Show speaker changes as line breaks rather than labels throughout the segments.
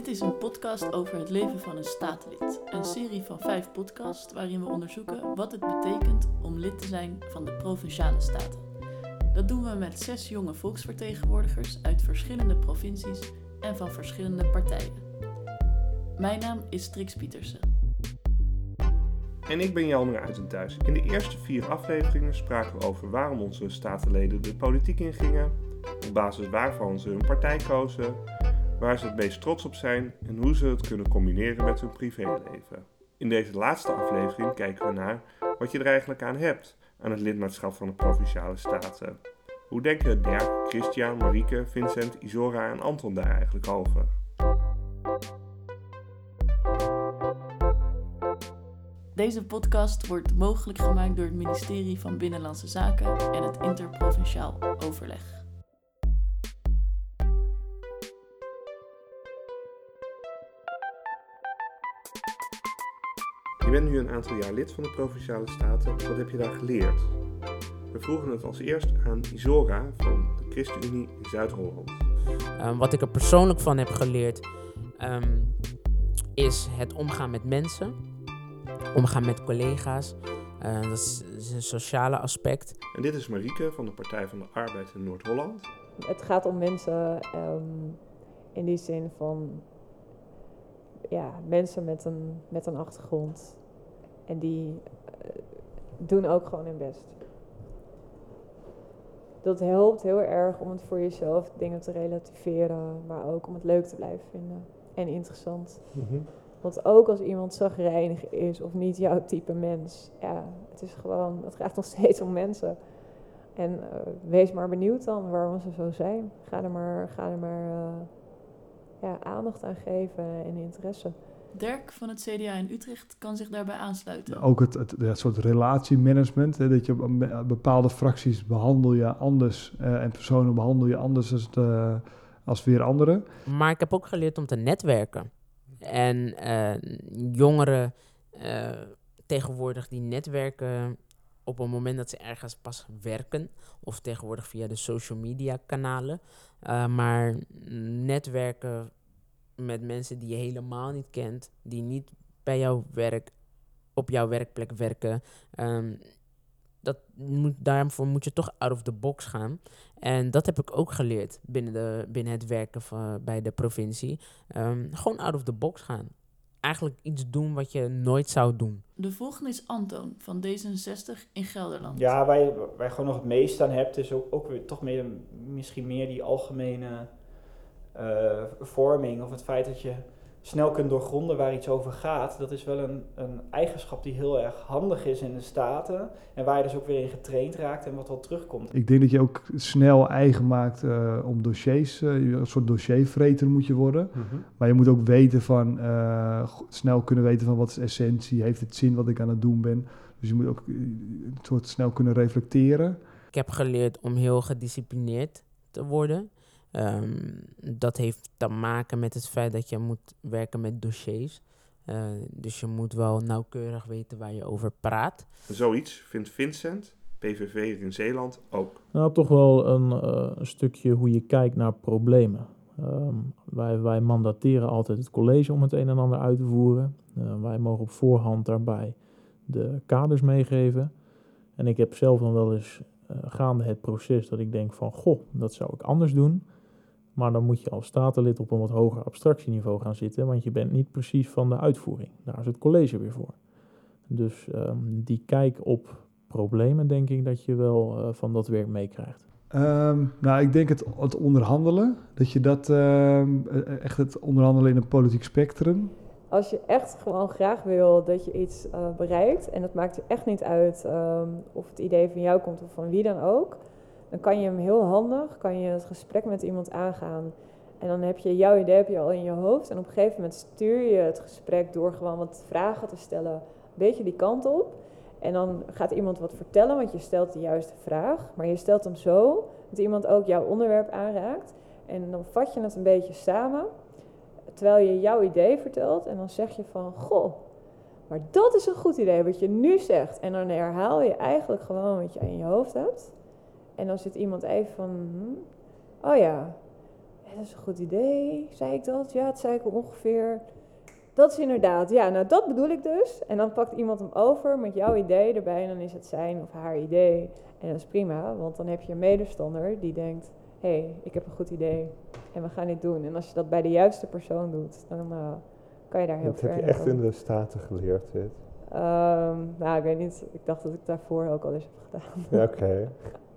Dit is een podcast over het leven van een statenlid. Een serie van vijf podcasts waarin we onderzoeken wat het betekent om lid te zijn van de provinciale staten. Dat doen we met zes jonge volksvertegenwoordigers uit verschillende provincies en van verschillende partijen. Mijn naam is Trix Pietersen.
En ik ben Jelmer Uitentuis. In de eerste vier afleveringen spraken we over waarom onze statenleden de politiek ingingen, op basis waarvan ze hun partij kozen, waar ze het meest trots op zijn en hoe ze het kunnen combineren met hun privéleven. In deze laatste aflevering kijken we naar wat je er eigenlijk aan hebt aan het lidmaatschap van de Provinciale Staten. Hoe denken Dirk, Christian, Marieke, Vincent, Isora en Anton daar eigenlijk over?
Deze podcast wordt mogelijk gemaakt door het ministerie van Binnenlandse Zaken en het Interprovinciaal Overleg.
Je bent nu een aantal jaar lid van de Provinciale Staten. Wat heb je daar geleerd? We vroegen het als eerst aan Isora van de ChristenUnie in Zuid-Holland.
Um, wat ik er persoonlijk van heb geleerd um, is het omgaan met mensen, omgaan met collega's. Uh, dat is, is, een sociale aspect.
En dit is Marieke van de Partij van de Arbeid in Noord-Holland.
Het gaat om mensen um, in die zin van ja, mensen met een, met een achtergrond. En die uh, doen ook gewoon hun best. Dat helpt heel erg om het voor jezelf dingen te relativeren, maar ook om het leuk te blijven vinden en interessant. Mm -hmm. Want ook als iemand zagrijnig is of niet jouw type mens, ja, het is gewoon, het gaat nog steeds om mensen. En uh, wees maar benieuwd dan waarom ze zo zijn. Ga er maar, ga er maar uh, ja, aandacht aan geven en interesse.
Dirk van het CDA in Utrecht kan zich daarbij aansluiten.
Ook het, het, het soort relatiemanagement, hè, dat je bepaalde fracties behandel je anders uh, en personen behandel je anders als, de, als weer anderen.
Maar ik heb ook geleerd om te netwerken. En uh, jongeren uh, tegenwoordig die netwerken op het moment dat ze ergens pas werken, of tegenwoordig via de social media kanalen. Uh, maar netwerken met mensen die je helemaal niet kent, die niet bij jouw werk, op jouw werkplek werken. Um, dat moet, daarvoor moet je toch out of the box gaan. En dat heb ik ook geleerd binnen, de, binnen het werken van, bij de provincie. Um, gewoon out of the box gaan. Eigenlijk iets doen wat je nooit zou doen.
De volgende is Anton van D66 in Gelderland.
Ja, waar je, waar je gewoon nog het meest aan hebt, is ook, ook weer toch meer, misschien meer die algemene uh, vorming of het feit dat je snel kunt doorgronden waar iets over gaat, dat is wel een, een eigenschap die heel erg handig is in de Staten. En waar je dus ook weer in getraind raakt en wat wel terugkomt.
Ik denk dat je ook snel eigen maakt uh, om dossiers. Uh, een soort dossiervreter moet je worden. Mm-hmm. Maar je moet ook weten van, uh, snel kunnen weten van wat is essentie, heeft het zin wat ik aan het doen ben. Dus je moet ook een soort snel kunnen reflecteren.
Ik heb geleerd om heel gedisciplineerd te worden. Um, dat heeft te maken met het feit dat je moet werken met dossiers. Uh, dus je moet wel nauwkeurig weten waar je over praat.
Zoiets vindt Vincent, PVV in Zeeland, ook.
Nou, toch wel een, uh, een stukje hoe je kijkt naar problemen. Um, wij, wij mandateren altijd het college om het een en ander uit te voeren. Uh, wij mogen op voorhand daarbij de kaders meegeven. En ik heb zelf dan wel eens gaande het proces dat ik denk van... goh, dat zou ik anders doen. Maar dan moet je als statenlid op een wat hoger abstractieniveau gaan zitten, want je bent niet precies van de uitvoering. Daar is het college weer voor. Dus um, die kijk op problemen, denk ik dat je wel uh, van dat werk meekrijgt.
Um, nou, ik denk het, het onderhandelen, dat je dat um, echt het onderhandelen in een politiek spectrum.
Als je echt gewoon graag wil dat je iets uh, bereikt, en het maakt er echt niet uit of het idee van jou komt of van wie dan ook dan kan je hem heel handig, kan je het gesprek met iemand aangaan. En dan heb je jouw idee heb je al in je hoofd. En op een gegeven moment stuur je het gesprek door gewoon wat vragen te stellen, een beetje die kant op. En dan gaat iemand wat vertellen, want je stelt de juiste vraag. Maar je stelt hem zo dat iemand ook jouw onderwerp aanraakt. En dan vat je het een beetje samen, terwijl je jouw idee vertelt. En dan zeg je van, goh, maar dat is een goed idee wat je nu zegt. En dan herhaal je eigenlijk gewoon wat je in je hoofd hebt. En dan zit iemand even van, hm, oh ja, dat is een goed idee, zei ik dat? Ja, het zei ik ongeveer. Dat is inderdaad, ja, nou dat bedoel ik dus. En dan pakt iemand hem over met jouw idee erbij en dan is het zijn of haar idee. En dat is prima, want dan heb je een medestander die denkt, hé, hey, ik heb een goed idee en we gaan dit doen. En als je dat bij de juiste persoon doet, dan uh, kan je daar heel
dat
ver
heb je echt in de Staten geleerd, dit?
Um, nou, ik weet niet. Ik dacht dat ik daarvoor ook al eens heb gedaan.
Ja, oké.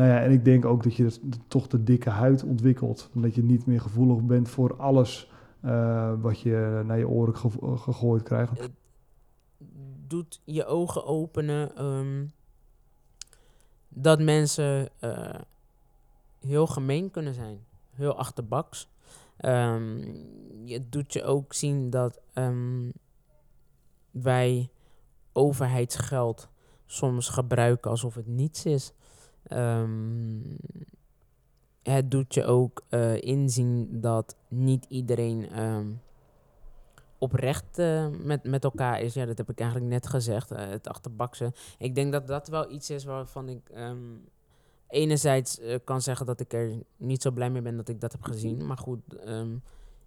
Nou ja, en ik denk ook dat je dus toch de dikke huid ontwikkelt. Omdat je niet meer gevoelig bent voor alles uh, wat je naar je oren ge gegooid krijgt. Het
doet je ogen openen um, dat mensen heel gemeen kunnen zijn. Heel achterbaks. Um, het doet je ook zien dat wij overheidsgeld soms gebruiken alsof het niets is. Um, het doet je ook uh, inzien dat niet iedereen um, oprecht uh, met, met elkaar is. Ja, dat heb ik eigenlijk net gezegd. Uh, het achterbaksen. Ik denk dat dat wel iets is waarvan ik um, enerzijds kan zeggen dat ik er niet zo blij mee ben dat ik dat heb gezien. Maar goed,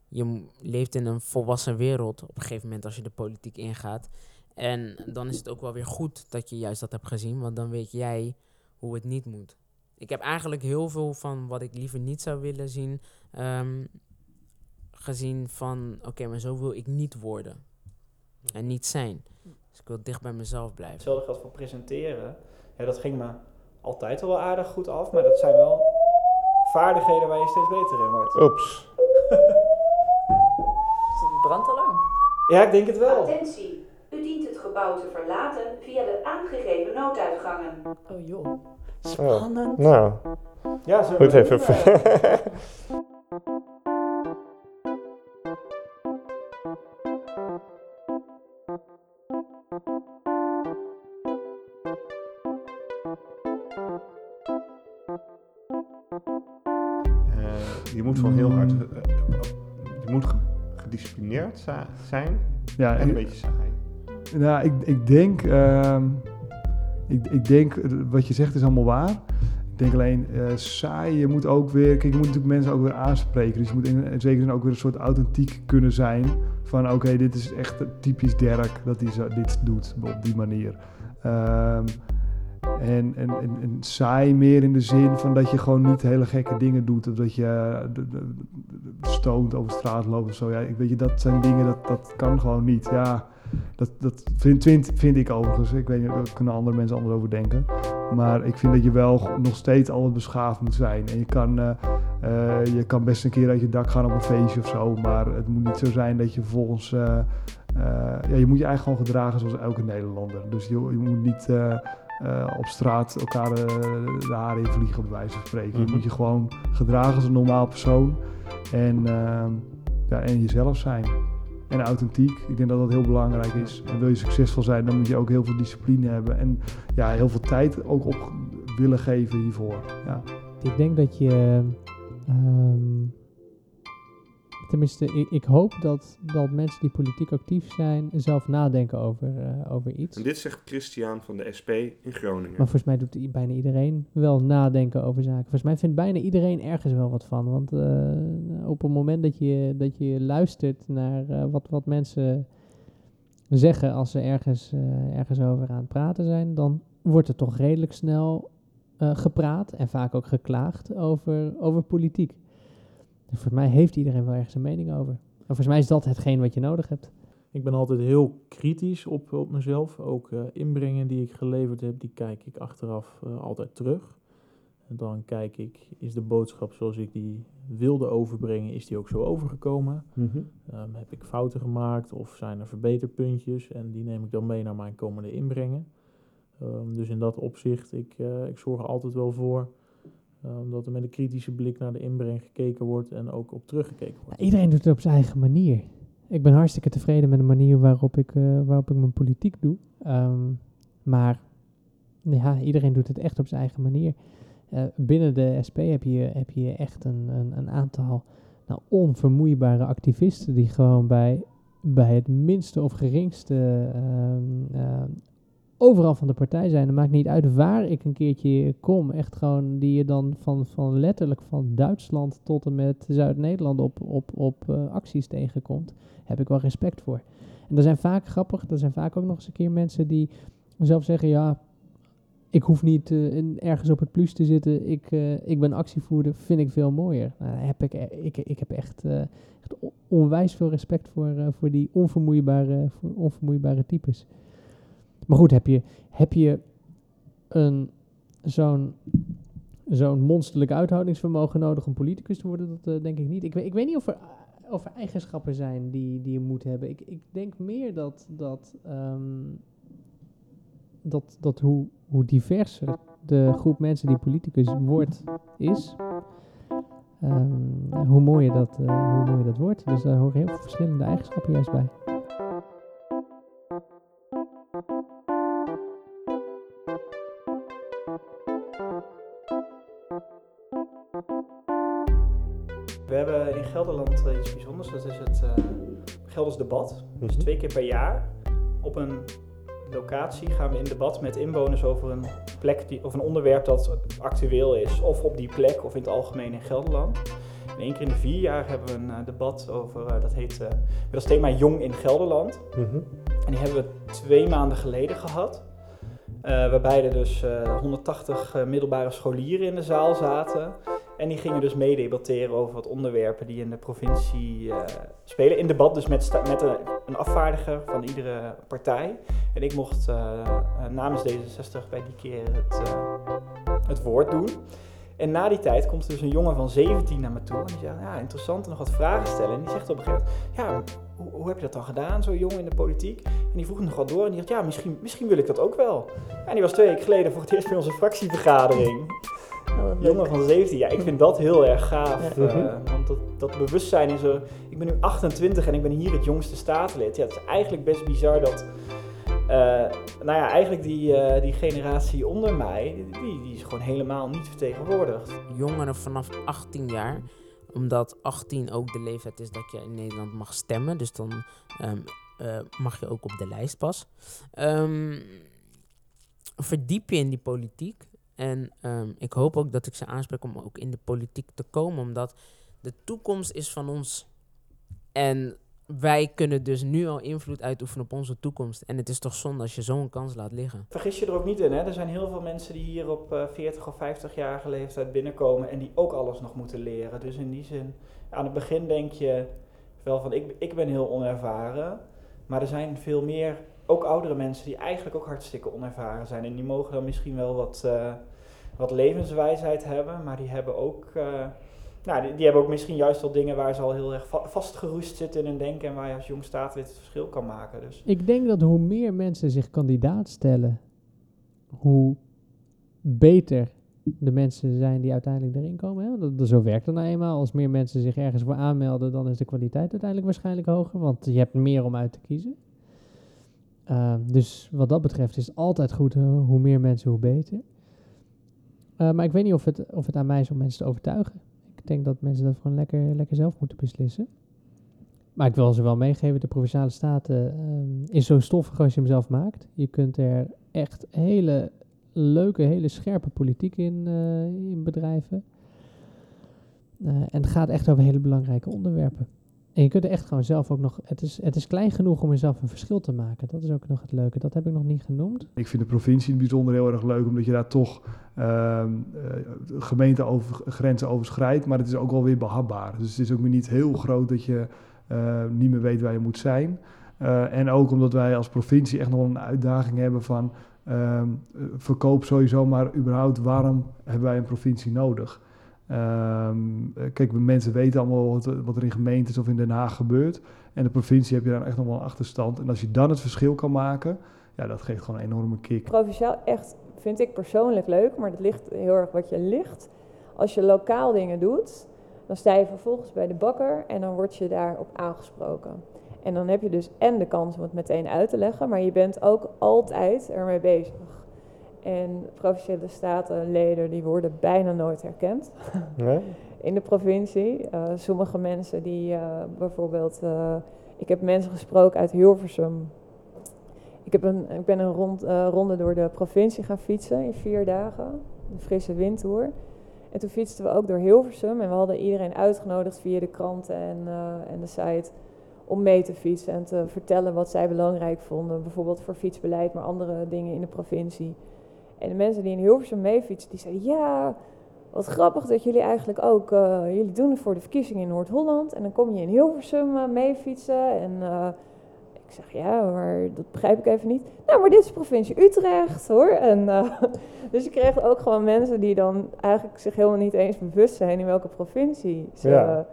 je leeft in een volwassen wereld op een gegeven moment als je de politiek ingaat. En dan is het ook wel weer goed dat je juist dat hebt gezien, want dan weet jij hoe het niet moet. Ik heb eigenlijk heel veel van wat ik liever niet zou willen zien, um, gezien van oké, maar zo wil ik niet worden en niet zijn. Dus ik wil dicht bij mezelf blijven.
Hetzelfde geldt voor presenteren. Ja, dat ging me altijd al wel aardig goed af, maar dat zijn wel vaardigheden waar je steeds beter in wordt.
Oeps.
Is dat een brandalarm?
Ja, ik denk het wel.
Attentie, gebouw te verlaten via de aangegeven nooduitgangen.
Oh joh, spannend.
Oh, nou,
Ja, zo
goed even. Eh, je moet wel heel hard. eh, eh, je moet ge- gedisciplineerd zijn
Ja,
en
en-
een beetje saai.
Nou, ik, ik denk, ehm, ik, ik denk, eh, wat je zegt is allemaal waar. Ik denk alleen, eh, saai, je moet ook weer, je moet natuurlijk mensen ook weer aanspreken. Dus je moet in, in zekere zin ook weer een soort authentiek kunnen zijn. Van oké, dit is echt typisch Dirk, dat hij zo, dit doet op die manier. Ehm, en, en, en, saai meer in de zin van dat je gewoon niet hele gekke dingen doet. Of dat je eh, stoned over straat loopt of zo. Ja, ik weet je, dat zijn dingen, dat, dat kan gewoon niet. Ja, dat, dat vind, vind, vind ik overigens. Ik weet niet, daar kunnen andere mensen anders over denken. Maar ik vind dat je wel nog steeds altijd beschaafd moet zijn. En je kan, eh, eh, je kan best een keer uit je dak gaan op een feestje of zo. Maar het moet niet zo zijn dat je vervolgens... eh, ja, je moet je eigenlijk gewoon gedragen zoals elke Nederlander. Dus je, je moet niet op straat elkaar eh, de haren in vliegen, bij wijze van spreken. Je
Mhm.
moet je gewoon gedragen als een normaal persoon. En, ja, en jezelf zijn. En authentiek. Ik denk dat dat heel belangrijk is. En wil je succesvol zijn, dan moet je ook heel veel discipline hebben. En ja, heel veel tijd ook op willen geven hiervoor. Ja.
Ik denk dat je. ehm, tenminste, ik, ik hoop dat, dat mensen die politiek actief zijn zelf nadenken over, eh, over iets.
En dit zegt Christian van de SP in Groningen.
Maar volgens mij doet bijna iedereen wel nadenken over zaken. Volgens mij vindt bijna iedereen ergens wel wat van. Want eh, op het moment dat je, dat je luistert naar eh, wat, wat mensen zeggen als ze ergens, eh, ergens over aan het praten zijn, dan wordt er toch redelijk snel eh, gepraat en vaak ook geklaagd over, over politiek. Dus volgens mij heeft iedereen wel ergens een mening over. En volgens mij is dat hetgeen wat je nodig hebt.
Ik ben altijd heel kritisch op, op mezelf. Ook eh, inbrengingen die ik geleverd heb, die kijk ik achteraf eh, altijd terug. Dan kijk ik, is de boodschap zoals ik die wilde overbrengen, is die ook zo overgekomen?
Mhm.
Ehm, heb ik fouten gemaakt of zijn er verbeterpuntjes? En die neem ik dan mee naar mijn komende inbrengen. Ehm, dus in dat opzicht, ik, eh, ik zorg er altijd wel voor ehm, dat er met een kritische blik naar de inbreng gekeken wordt en ook op teruggekeken wordt.
Ja, iedereen doet het op zijn eigen manier. Ik ben hartstikke tevreden met de manier waarop ik, eh, waarop ik mijn politiek doe. Maar ja, iedereen doet het echt op zijn eigen manier. Eh, binnen de SP heb je, heb je echt een, een, een aantal nou, onvermoeibare activisten die gewoon bij, bij het minste of geringste ehm, ehm, overal van de partij zijn. Het maakt niet uit waar ik een keertje kom. Echt gewoon die je dan van, van letterlijk van Duitsland tot en met Zuid-Nederland op, op, op uh, acties tegenkomt. Heb ik wel respect voor. En er zijn vaak grappig, er zijn vaak ook nog eens een keer mensen die zelf zeggen, ja, ik hoef niet uh, in, ergens op het plus te zitten. Ik, uh, ik ben actievoerder, vind ik veel mooier. Nou, heb ik, ik, ik heb echt, echt onwijs veel respect voor, voor die onvermoeibare, onvermoeibare types. Maar goed, heb je, heb je een, zo'n, zo'n monsterlijk uithoudingsvermogen nodig om politicus te worden? Dat denk ik niet. Ik, weet, ik weet niet of er, of er eigenschappen zijn die, die je moet hebben. Ik, ik denk meer dat, dat, um, dat, dat hoe, hoe diverser de groep mensen die politicus wordt, is, um, hoe, mooier dat, uh, hoe mooier dat wordt. Dus daar horen heel veel verschillende eigenschappen juist bij.
We hebben in Gelderland uh, iets bijzonders, dat is het uh, Gelders Debat. Dus twee keer per jaar op een locatie gaan we in debat met inwoners over een plek die, of een onderwerp dat actueel is, of op die plek of in het algemeen in Gelderland. En één keer in de vier jaar hebben we een uh, debat over, uh, dat heet, uh, met als thema Jong in Gelderland. Mm -hmm. En die hebben we twee maanden geleden gehad. waarbij er dus 180 middelbare scholieren in de zaal zaten. En die gingen dus meedebatteren over wat onderwerpen die in de provincie uh, spelen. In debat dus met, met een, een, afvaardiger van iedere partij. En ik mocht uh, namens D66 bij die keer het, het woord doen. En na die tijd komt er dus een jongen van 17 naar me toe. En die zegt, ja, interessant, nog wat vragen stellen. En die zegt op een gegeven moment, ja, hoe, hoe heb je dat dan gedaan, zo jong in de politiek? En die vroeg nog wat door en die dacht, ja, misschien, misschien wil ik dat ook wel. En die was twee weken geleden voor het eerst bij onze fractievergadering. Oh, jongen van 17, ja, ik vind dat heel erg gaaf. Ja. Uh, want dat, dat bewustzijn is er. Ik ben nu 28 en ik ben hier het jongste staatslid. Ja, het is eigenlijk best bizar dat. Uh, nou ja, eigenlijk die, uh, die generatie onder mij, die, die is gewoon helemaal niet vertegenwoordigd.
Jongeren vanaf 18 jaar, omdat 18 ook de leeftijd is dat je in Nederland mag stemmen. Dus dan um, mag je ook op de lijst pas. Um, verdiep je in die politiek. En um, ik hoop ook dat ik ze aanspreek om ook in de politiek te komen, omdat de toekomst is van ons. En wij kunnen dus nu al invloed uitoefenen op onze toekomst. En het is toch zonde als je zo'n kans laat liggen.
Vergis je er ook niet in, hè? Er zijn heel veel mensen die hier op uh, 40 of 50-jarige leeftijd binnenkomen en die ook alles nog moeten leren. Dus in die zin, aan het begin denk je wel van, ik, ik ben heel onervaren. Maar er zijn veel meer ook oudere mensen die eigenlijk ook hartstikke onervaren zijn. En die mogen dan misschien wel wat, uh, wat levenswijsheid hebben, maar die hebben ook. Uh, nou, die, hebben ook misschien juist wel dingen waar ze al heel erg va vastgeroest zitten in hun denken en waar je als jong staatslid het verschil kan maken. Dus.
Ik denk dat hoe meer mensen zich kandidaat stellen, hoe beter de mensen zijn die uiteindelijk erin komen. Hè? Dat, zo werkt het nou eenmaal. Als meer mensen zich ergens voor aanmelden, dan is de kwaliteit uiteindelijk waarschijnlijk hoger, want je hebt meer om uit te kiezen. Uh, dus wat dat betreft is het altijd goed, uh, hoe meer mensen, hoe beter. Uh, maar ik weet niet of het, of het aan mij is om mensen te overtuigen. Ik denk dat mensen dat gewoon lekker, lekker zelf moeten beslissen. Maar ik wil ze wel meegeven, de Provinciale Staten is zo stoffig als je hem zelf maakt. Je kunt er echt hele leuke, hele scherpe politiek in, in bedrijven. en het gaat echt over hele belangrijke onderwerpen. En je kunt er echt gewoon zelf ook nog. Het is, het is klein genoeg om jezelf een verschil te maken. Dat is ook nog het leuke. Dat heb ik nog niet genoemd.
Ik vind de provincie in het bijzonder heel erg leuk, omdat je daar toch uh, uh, gemeentegrenzen overschrijdt. Maar het is ook wel weer behapbaar. Dus het is ook niet heel groot dat je uh, niet meer weet waar je moet zijn. Uh, en ook omdat wij als provincie echt nog een uitdaging hebben van. Ehm, verkoop sowieso, maar überhaupt waarom hebben wij een provincie nodig? Um, kijk, mensen weten allemaal wat, er in gemeentes of in Den Haag gebeurt. En de provincie heb je dan echt nog wel een achterstand. En als je dan het verschil kan maken, ja, dat geeft gewoon een enorme kick.
Provinciaal echt vind ik persoonlijk leuk, maar dat ligt heel erg wat je ligt. Als je lokaal dingen doet, dan sta je vervolgens bij de bakker en dan word je daarop aangesproken. En dan heb je dus en de kans om het meteen uit te leggen, maar je bent ook altijd ermee bezig. En provinciale statenleden die worden bijna nooit herkend nee? in de provincie. Uh, sommige mensen die uh, bijvoorbeeld, uh, ik heb mensen gesproken uit Hilversum Ik, heb een, ik ben een rond, eh, ronde door de provincie gaan fietsen in vier dagen. De frisse windtour. En toen fietsten we ook door Hilversum. En we hadden iedereen uitgenodigd via de kranten en, eh, en de site om mee te fietsen en te vertellen wat zij belangrijk vonden. Bijvoorbeeld voor fietsbeleid, maar andere dingen in de provincie. En de mensen die in Hilversum meefietsen, die zeiden ja, wat grappig dat jullie eigenlijk ook, uh, jullie doen het voor de verkiezingen in Noord-Holland. En dan kom je in Hilversum uh, meefietsen en uh, ik zeg ja, maar dat begrijp ik even niet. Nou, maar dit is provincie Utrecht hoor. En, dus je kreeg ook gewoon mensen die dan eigenlijk zich helemaal niet eens bewust zijn in welke provincie ze... Ja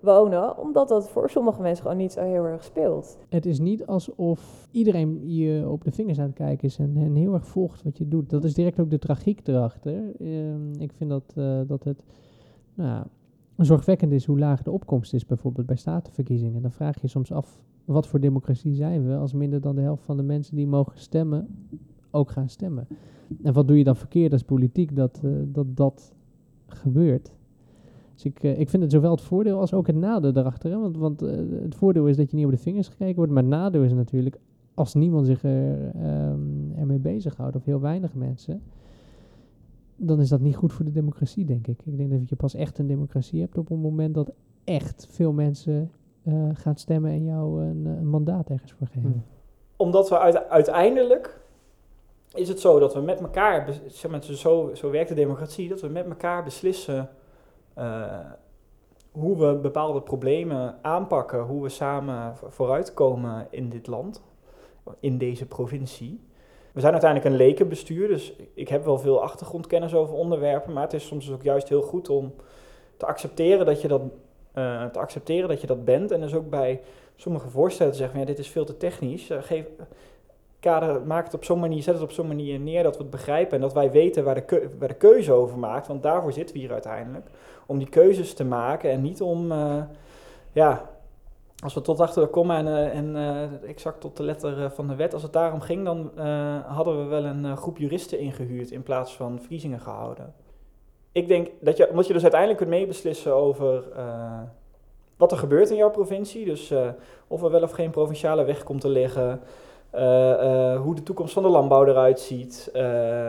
wonen, omdat dat voor sommige mensen gewoon niet zo heel erg speelt.
Het is niet alsof iedereen je op de vingers aan het kijken is en, en heel erg volgt wat je doet. Dat is direct ook de tragiek erachter. Uh, ik vind dat, uh, dat het nou, zorgwekkend is hoe laag de opkomst is, bijvoorbeeld bij statenverkiezingen. Dan vraag je soms af, wat voor democratie zijn we als minder dan de helft van de mensen die mogen stemmen ook gaan stemmen? En wat doe je dan verkeerd als politiek dat uh, dat, dat gebeurt? Dus ik, uh, ik vind het zowel het voordeel als ook het nadeel daarachter. Hè? Want, want uh, het voordeel is dat je niet op de vingers gekeken wordt. Maar het nadeel is natuurlijk, als niemand zich er, um, ermee bezighoudt, of heel weinig mensen, dan is dat niet goed voor de democratie, denk ik. Ik denk dat je pas echt een democratie hebt op het moment dat echt veel mensen uh, gaan stemmen en jou een, mandaat ergens voor geven.
Omdat we uit, uiteindelijk is het zo dat we met elkaar, zo, zo werkt de democratie, dat we met elkaar beslissen hoe we bepaalde problemen aanpakken, hoe we samen vooruitkomen in dit land, in deze provincie. We zijn uiteindelijk een lekenbestuur, dus ik heb wel veel achtergrondkennis over onderwerpen, maar het is soms ook juist heel goed om te accepteren dat je dat, uh, te accepteren dat, je dat bent. En dus ook bij sommige voorstellen te zeggen, ja, dit is veel te technisch. Uh, geef, kader, maak het op zo'n manier, zet het op zo'n manier neer dat we het begrijpen en dat wij weten waar de, waar de keuze over maakt. Want daarvoor zitten we hier uiteindelijk. Om die keuzes te maken en niet om, uh, ja, als we tot achter de komma en, uh, en uh, exact tot de letter van de wet, als het daarom ging, dan hadden we wel een groep juristen ingehuurd in plaats van verkiezingen gehouden. Ik denk dat je, omdat je dus uiteindelijk kunt meebeslissen over wat er gebeurt in jouw provincie, dus of er wel of geen provinciale weg komt te liggen, hoe de toekomst van de landbouw eruit ziet. Uh,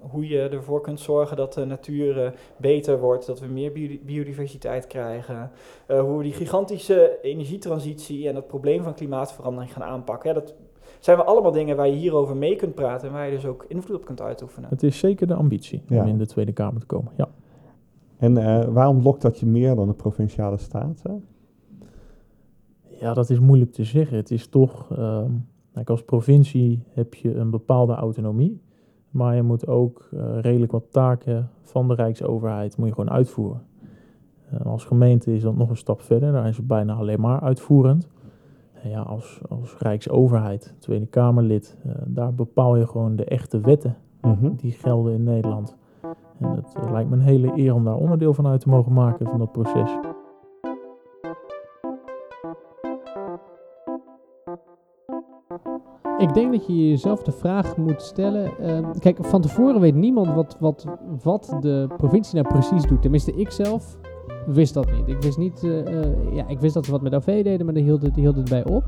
hoe je ervoor kunt zorgen dat de natuur beter wordt, dat we meer biodiversiteit krijgen. hoe we die gigantische energietransitie en het probleem van klimaatverandering gaan aanpakken. Ja, dat zijn we allemaal dingen waar je hierover mee kunt praten en waar je dus ook invloed op kunt uitoefenen.
Het is zeker de ambitie ja. om in de Tweede Kamer te komen. Ja.
En waarom lokt dat je meer dan de provinciale staten?
Ja, dat is moeilijk te zeggen. Het is toch. Uh, Kijk, als provincie heb je een bepaalde autonomie, maar je moet ook uh, redelijk wat taken van de Rijksoverheid moet je gewoon uitvoeren. Uh, als gemeente is dat nog een stap verder, daar is het bijna alleen maar uitvoerend. En ja, als, als Rijksoverheid, Tweede Kamerlid, uh, daar bepaal je gewoon de echte wetten mm -hmm. die gelden in Nederland. En het lijkt me een hele eer om daar onderdeel van uit te mogen maken van dat proces.
Ik denk dat je jezelf de vraag moet stellen. Uh, kijk, van tevoren weet niemand wat, wat, wat de provincie nou precies doet. Tenminste, ik zelf wist dat niet. Ik wist niet. Uh, uh, ja, ik wist dat ze wat met OV deden, maar die hield het, die hield het bij op.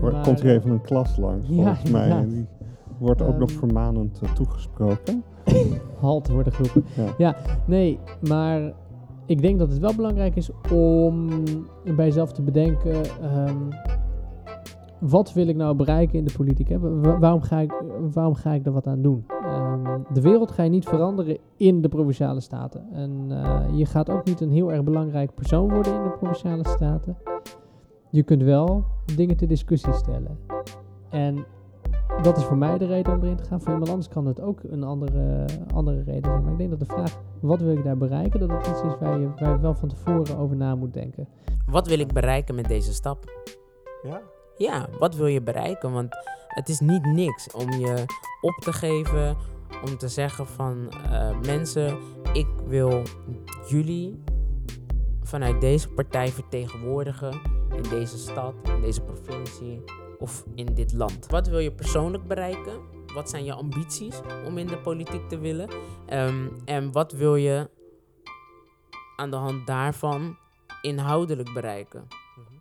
Maar, Komt hier even een klas langs, volgens ja, mij. En die wordt ook um, nog vermanend toegesproken.
halt worden geroepen. Ja. ja, nee, maar ik denk dat het wel belangrijk is om bij jezelf te bedenken. Um, wat wil ik nou bereiken in de politiek? Hè? waarom, ga ik, waarom ga ik er wat aan doen? Um, de wereld ga je niet veranderen in de provinciale staten. En uh, je gaat ook niet een heel erg belangrijk persoon worden in de provinciale staten. Je kunt wel dingen ter discussie stellen. En dat is voor mij de reden om erin te gaan. Voor iemand anders kan het ook een andere, andere reden zijn. Maar ik denk dat de vraag, wat wil ik daar bereiken, dat het iets is waar je, waar je wel van tevoren over na moet denken.
Wat wil ik bereiken met deze stap?
Ja,
ja, wat wil je bereiken? Want het is niet niks om je op te geven, om te zeggen van uh, mensen, ik wil jullie vanuit deze partij vertegenwoordigen in deze stad, in deze provincie of in dit land. Wat wil je persoonlijk bereiken? Wat zijn je ambities om in de politiek te willen? Um, en wat wil je aan de hand daarvan inhoudelijk bereiken?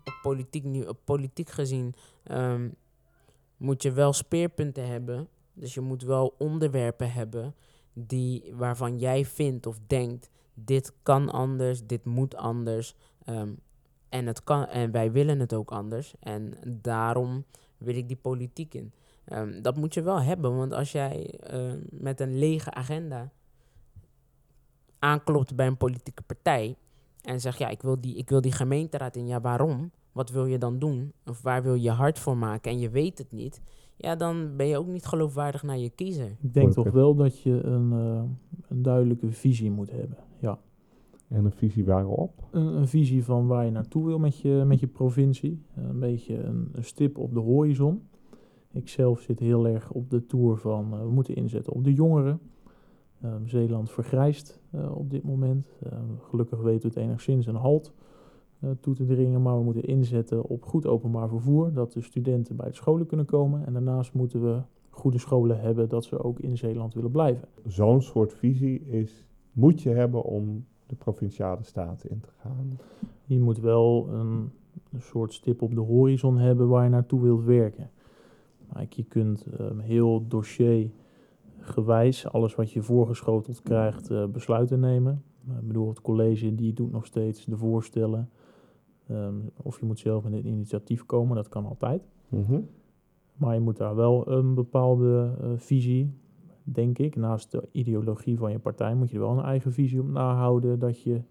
Op politiek, op politiek gezien ehm, moet je wel speerpunten hebben. Dus je moet wel onderwerpen hebben die, waarvan jij vindt of denkt, dit kan anders, dit moet anders. ehm, en, het kan, en wij willen het ook anders. En daarom wil ik die politiek in. Ehm, dat moet je wel hebben, want als jij met een lege agenda aanklopt bij een politieke partij en zegt, ja, ik wil, die, ik wil die gemeenteraad in, ja, waarom? Wat wil je dan doen? Of waar wil je hard voor maken en je weet het niet? Ja, dan ben je ook niet geloofwaardig naar je kiezer.
Ik denk toch wel dat je een, eh, een duidelijke visie moet hebben. Ja.
En een visie waarop?
Een, een visie van waar je naartoe wil met je, met je provincie. Eh, Een beetje een, een stip op de horizon. Ik zelf zit heel erg op de tour van eh, we moeten inzetten op de jongeren. Ehm, Zeeland vergrijst eh, op dit moment. Ehm, gelukkig weten we het enigszins een halt eh, toe te dringen. Maar we moeten inzetten op goed openbaar vervoer. Dat de studenten bij de scholen kunnen komen. En daarnaast moeten we goede scholen hebben dat ze ook in Zeeland willen blijven.
Zo'n soort visie is, moet je hebben om de provinciale staten in te gaan.
Je moet wel een, een soort stip op de horizon hebben waar je naartoe wilt werken. Maar je kunt ehm, heel dossiergewijs, alles wat je voorgeschoteld krijgt, eh, besluiten nemen. Eh, ik bedoel, het college die doet nog steeds de voorstellen. Ehm, of je moet zelf met een initiatief komen, dat kan altijd.
Mhm.
Maar je moet daar wel een bepaalde eh, visie, denk ik, naast de ideologie van je partij, moet je er wel een eigen visie op nahouden dat je,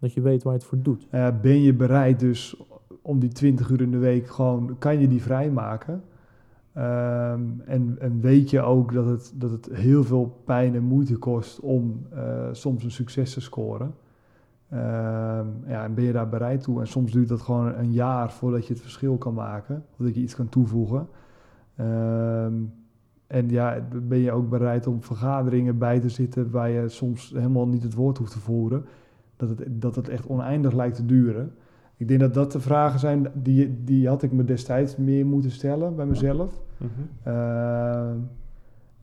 dat je weet waar je het voor doet.
Eh, ben je bereid dus om die 20 uur in de week gewoon, kan je die vrijmaken? Ehm, en, en weet je ook dat het, dat het heel veel pijn en moeite kost om eh, soms een succes te scoren? Ehm, ja, en ben je daar bereid toe? En soms duurt dat gewoon een jaar voordat je het verschil kan maken, of dat je iets kan toevoegen. Ehm, en ja, ben je ook bereid om vergaderingen bij te zitten waar je soms helemaal niet het woord hoeft te voeren? dat het, dat het echt oneindig lijkt te duren. Ik denk dat dat de vragen zijn, die, die had ik me destijds meer moeten stellen bij mezelf.
Mhm.
Uh,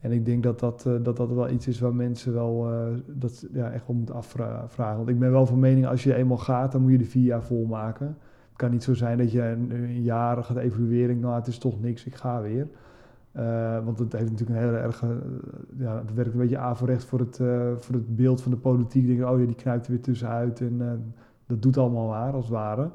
en ik denk dat dat, eh, dat dat wel iets is waar mensen wel uh, dat, ja, echt wel moeten afvragen. Want ik ben wel van mening, als je eenmaal gaat, dan moet je de vier jaar volmaken. Het kan niet zo zijn dat je een, een jaar gaat evalueren. Nou, het is toch niks, ik ga weer. Uh, want het heeft natuurlijk een hele erg. ja, het werkt een beetje averecht voor het, voor het beeld van de politiek. Denk, oh ja, die knijpt er weer tussenuit. En dat doet allemaal waar, als het ware.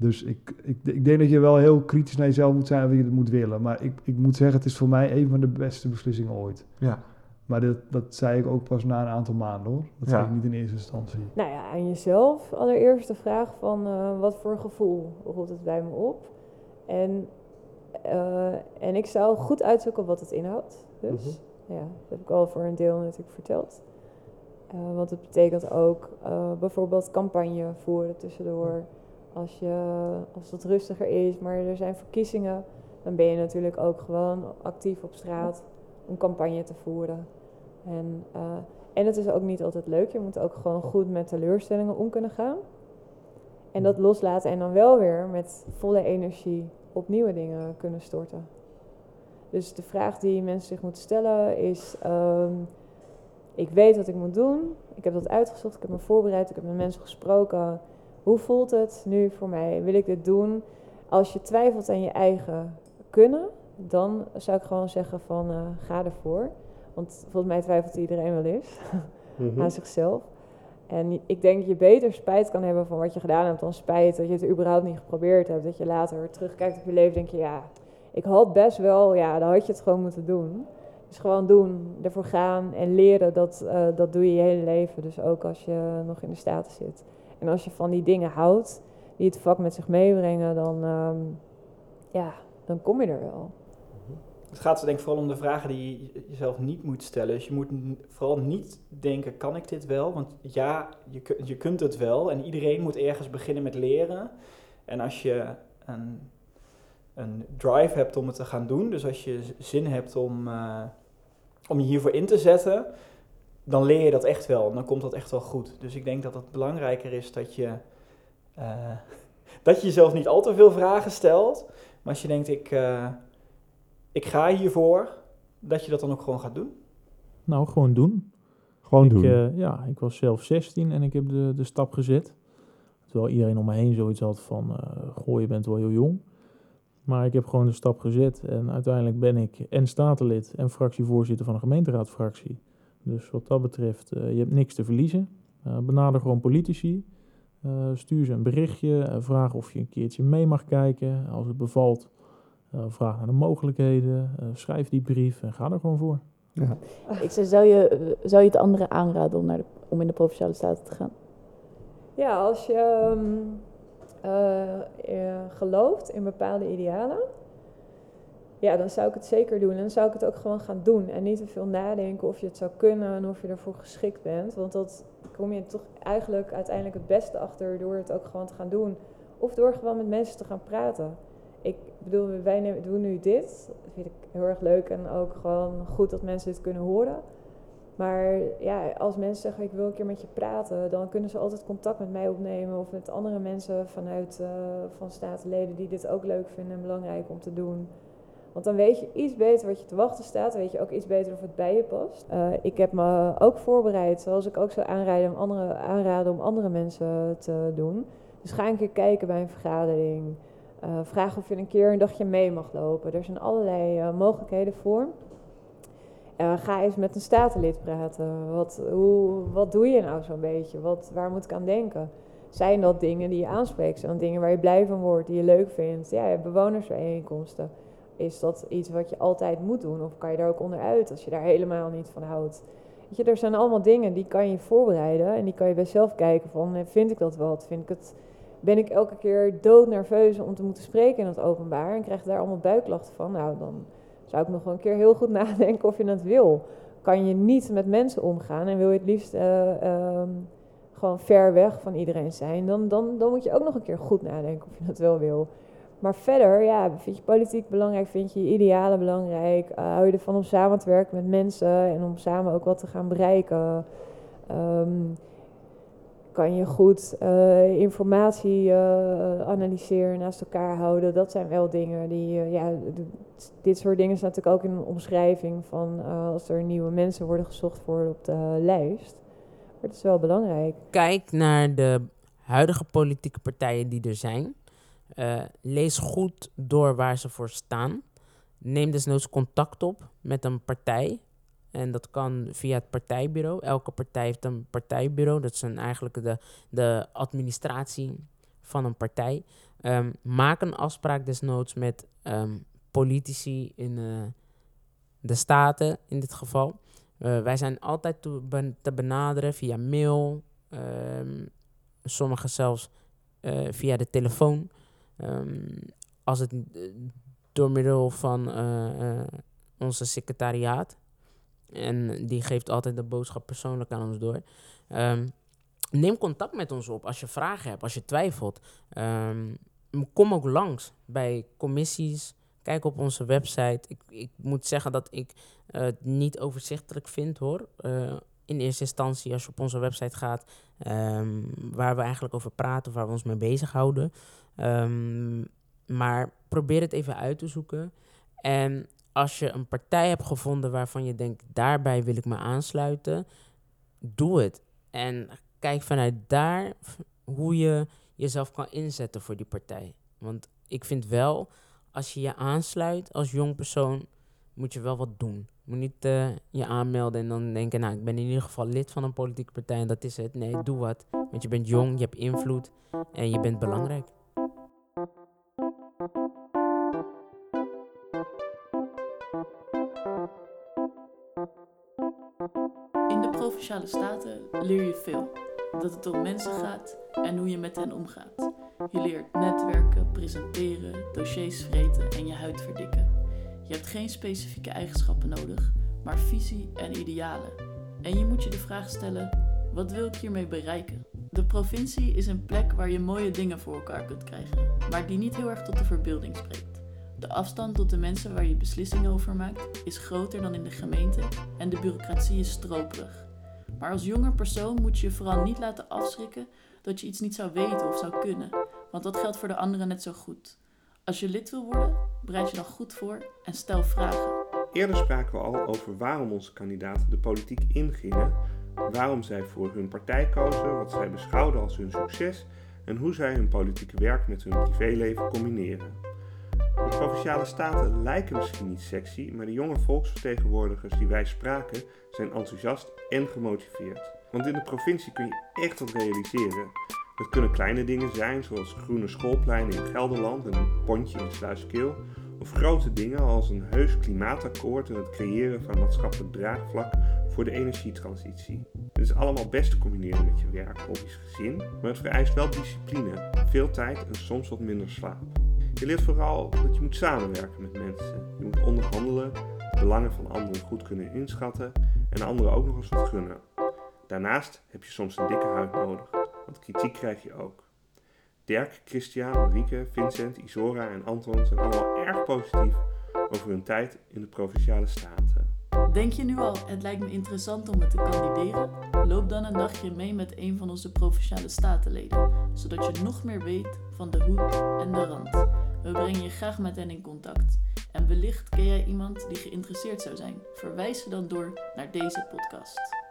Dus ik, ik, ik denk dat je wel heel kritisch naar jezelf moet zijn of je het moet willen. Maar ik, ik moet zeggen, het is voor mij een van de beste beslissingen ooit.
Ja.
Maar dat, dat zei ik ook pas na een aantal maanden hoor. Dat
Ja.
zei ik niet in eerste instantie.
Nou ja, aan jezelf allereerst de vraag van eh, wat voor gevoel rolt het bij me op? En, eh, en ik zou goed uitzoeken wat het inhoudt. Dus ja, dat heb ik al voor een deel natuurlijk verteld. Eh, want het betekent ook eh, bijvoorbeeld campagne voeren tussendoor. Als, je, als het rustiger is, maar er zijn verkiezingen, dan ben je natuurlijk ook gewoon actief op straat om campagne te voeren. En, eh, en het is ook niet altijd leuk. Je moet ook gewoon goed met teleurstellingen om kunnen gaan. En dat loslaten en dan wel weer met volle energie op nieuwe dingen kunnen storten. Dus de vraag die mensen zich moeten stellen is: ehm, ik weet wat ik moet doen. Ik heb dat uitgezocht, ik heb me voorbereid, ik heb met mensen gesproken. Hoe voelt het nu voor mij? Wil ik dit doen? Als je twijfelt aan je eigen kunnen, dan zou ik gewoon zeggen van eh, ga ervoor. Want volgens mij twijfelt iedereen wel eens
Mhm.
aan zichzelf. En ik denk dat je beter spijt kan hebben van wat je gedaan hebt dan spijt dat je het überhaupt niet geprobeerd hebt. Dat je later terugkijkt op je leven en denk je, ja, ik had best wel, ja, dan had je het gewoon moeten doen. Dus gewoon doen, ervoor gaan en leren, dat, eh, dat doe je je hele leven. Dus ook als je nog in de staten zit. En als je van die dingen houdt, die het vak met zich meebrengen, dan, ehm, ja, dan kom je er wel.
Het gaat denk ik vooral om de vragen die je jezelf niet moet stellen. Dus je moet vooral niet denken, kan ik dit wel? Want ja, je, je kunt het wel. En iedereen moet ergens beginnen met leren. En als je een, een drive hebt om het te gaan doen, dus als je zin hebt om, eh, om je hiervoor in te zetten, dan leer je dat echt wel. En dan komt dat echt wel goed. Dus ik denk dat het belangrijker is dat je, eh, dat je jezelf niet al te veel vragen stelt. Maar als je denkt, ik... eh, ik ga hiervoor, dat je dat dan ook gewoon gaat doen.
Nou, gewoon doen.
Gewoon
ik,
doen.
eh, ja, ik was zelf 16 en ik heb de, de stap gezet. Terwijl iedereen om me heen zoiets had van, uh, goh, je bent wel heel jong. Maar ik heb gewoon de stap gezet en uiteindelijk ben ik en statenlid en fractievoorzitter van een gemeenteraadfractie. Dus wat dat betreft, uh, je hebt niks te verliezen. Uh, benader gewoon politici. stuur ze een berichtje. vraag of je een keertje mee mag kijken. Als het bevalt, vraag naar de mogelijkheden. schrijf die brief en ga er gewoon voor.
Ja. Ik zei, zou je, zou je het anderen aanraden om, naar de, om in de Provinciale Staten te gaan?
Ja, als je um, uh, gelooft in bepaalde idealen, ja, dan zou ik het zeker doen. En dan zou ik het ook gewoon gaan doen. En niet te veel nadenken of je het zou kunnen en of je ervoor geschikt bent. Want dat kom je toch eigenlijk uiteindelijk het beste achter door het ook gewoon te gaan doen. Of door gewoon met mensen te gaan praten. Ik bedoel, wij doen nu dit. Dat vind ik heel erg leuk en ook gewoon goed dat mensen dit kunnen horen. Maar ja, als mensen zeggen ik wil een keer met je praten, dan kunnen ze altijd contact met mij opnemen of met andere mensen vanuit uh, van statenleden die dit ook leuk vinden en belangrijk om te doen. Want dan weet je iets beter wat je te wachten staat. Dan weet je ook iets beter of het bij je past. Uh, ik heb me ook voorbereid, zoals ik ook zou aanraden om andere, aanraden om andere mensen te doen. Dus ga een keer kijken bij een vergadering. Uh, vraag of je een keer een dagje mee mag lopen. Er zijn allerlei mogelijkheden voor. Ga eens met een statenlid praten. Wat, hoe, wat doe je nou zo'n beetje? Wat, waar moet ik aan denken? Zijn dat dingen die je aanspreekt? Zijn dat dingen waar je blij van wordt, die je leuk vindt? Ja, bewonersbijeenkomsten. Is dat iets wat je altijd moet doen? Of kan je daar ook onderuit als je daar helemaal niet van houdt? Weet je, er zijn allemaal dingen die kan je voorbereiden. En die kan je bij zelf kijken van, eh, vind ik dat wat? Vind ik het, ben ik elke keer doodnerveus om te moeten spreken in het openbaar? En krijg daar allemaal buikklachten van? Nou, dan zou ik nog wel een keer heel goed nadenken of je dat wil. Kan je niet met mensen omgaan en wil je het liefst uh, um, gewoon ver weg van iedereen zijn, dan, dan, dan moet je ook nog een keer goed nadenken of je dat wel wil. Maar verder, ja, vind je politiek belangrijk, vind je idealen belangrijk, uh, hou je ervan om samen te werken met mensen en om samen ook wat te gaan bereiken. Um, kan je goed uh, informatie uh, analyseren, naast elkaar houden. Dat zijn wel dingen die, ja, dit soort dingen staat natuurlijk ook in een omschrijving van als er nieuwe mensen worden gezocht worden op de lijst. Maar het is wel belangrijk.
Kijk naar de huidige politieke partijen die er zijn. Lees goed door waar ze voor staan. Neem desnoods contact op met een partij en dat kan via het partijbureau. Elke partij heeft een partijbureau. Dat is eigenlijk de, de administratie van een partij. Um, maak een afspraak desnoods met um, politici in uh, de staten in dit geval. Uh, wij zijn altijd te, te benaderen via mail. Um, sommigen zelfs via de telefoon. Als het door middel van onze secretariaat en die geeft altijd de boodschap persoonlijk aan ons door. Um, neem contact met ons op als je vragen hebt, als je twijfelt. Um, kom ook langs bij commissies. Kijk op onze website. Ik, ik moet zeggen dat ik het niet overzichtelijk vind hoor. In eerste instantie, als je op onze website gaat, waar we eigenlijk over praten, waar we ons mee bezighouden. Um, maar probeer het even uit te zoeken. En als je een partij hebt gevonden waarvan je denkt, daarbij wil ik me aansluiten, doe het. En kijk vanuit daar hoe je jezelf kan inzetten voor die partij. Want ik vind wel, als je je aansluit als jong persoon, moet je wel wat doen. Je moet niet uh, je aanmelden en dan denken, nou, ik ben in ieder geval lid van een politieke partij en dat is het. Nee, doe wat. Want je bent jong, je hebt invloed en je bent belangrijk.
Provinciale Staten leer je veel. Dat het om mensen gaat en hoe je met hen omgaat. Je leert netwerken, presenteren, dossiers vreten en je huid verdikken. Je hebt geen specifieke eigenschappen nodig, maar visie en idealen. En je moet je de vraag stellen: wat wil ik hiermee bereiken? De provincie is een plek waar je mooie dingen voor elkaar kunt krijgen, maar die niet heel erg tot de verbeelding spreekt. De afstand tot de mensen waar je beslissingen over maakt is groter dan in de gemeente en de bureaucratie is stroperig. Maar als jonge persoon moet je je vooral niet laten afschrikken dat je iets niet zou weten of zou kunnen, want dat geldt voor de anderen net zo goed. Als je lid wil worden, bereid je dan goed voor en stel vragen.
Eerder spraken we al over waarom onze kandidaten de politiek ingingen, waarom zij voor hun partij kozen, wat zij beschouwden als hun succes en hoe zij hun politieke werk met hun privéleven combineren. De provinciale staten lijken misschien niet sexy, maar de jonge volksvertegenwoordigers die wij spraken zijn enthousiast en gemotiveerd. Want in de provincie kun je echt wat realiseren. Het kunnen kleine dingen zijn, zoals groene schoolpleinen in Gelderland en een pontje in Sluiskeel, of grote dingen als een heus klimaatakkoord en het creëren van maatschappelijk draagvlak voor de energietransitie. Dit is allemaal best te combineren met je werk, hobby's, gezin, maar het vereist wel discipline, veel tijd en soms wat minder slaap. Je leert vooral dat je moet samenwerken met mensen. Je moet onderhandelen, de belangen van anderen goed kunnen inschatten en anderen ook nog eens wat gunnen. Daarnaast heb je soms een dikke huid nodig, want kritiek krijg je ook. Dirk, Christian, Marieke, Vincent, Isora en Anton zijn allemaal erg positief over hun tijd in de Provinciale Staten.
Denk je nu al, het lijkt me interessant om me te kandideren? Loop dan een dagje mee met een van onze Provinciale Statenleden, zodat je nog meer weet van de hoed en de rand. We brengen je graag met hen in contact. En wellicht ken jij iemand die geïnteresseerd zou zijn. Verwijs ze dan door naar deze podcast.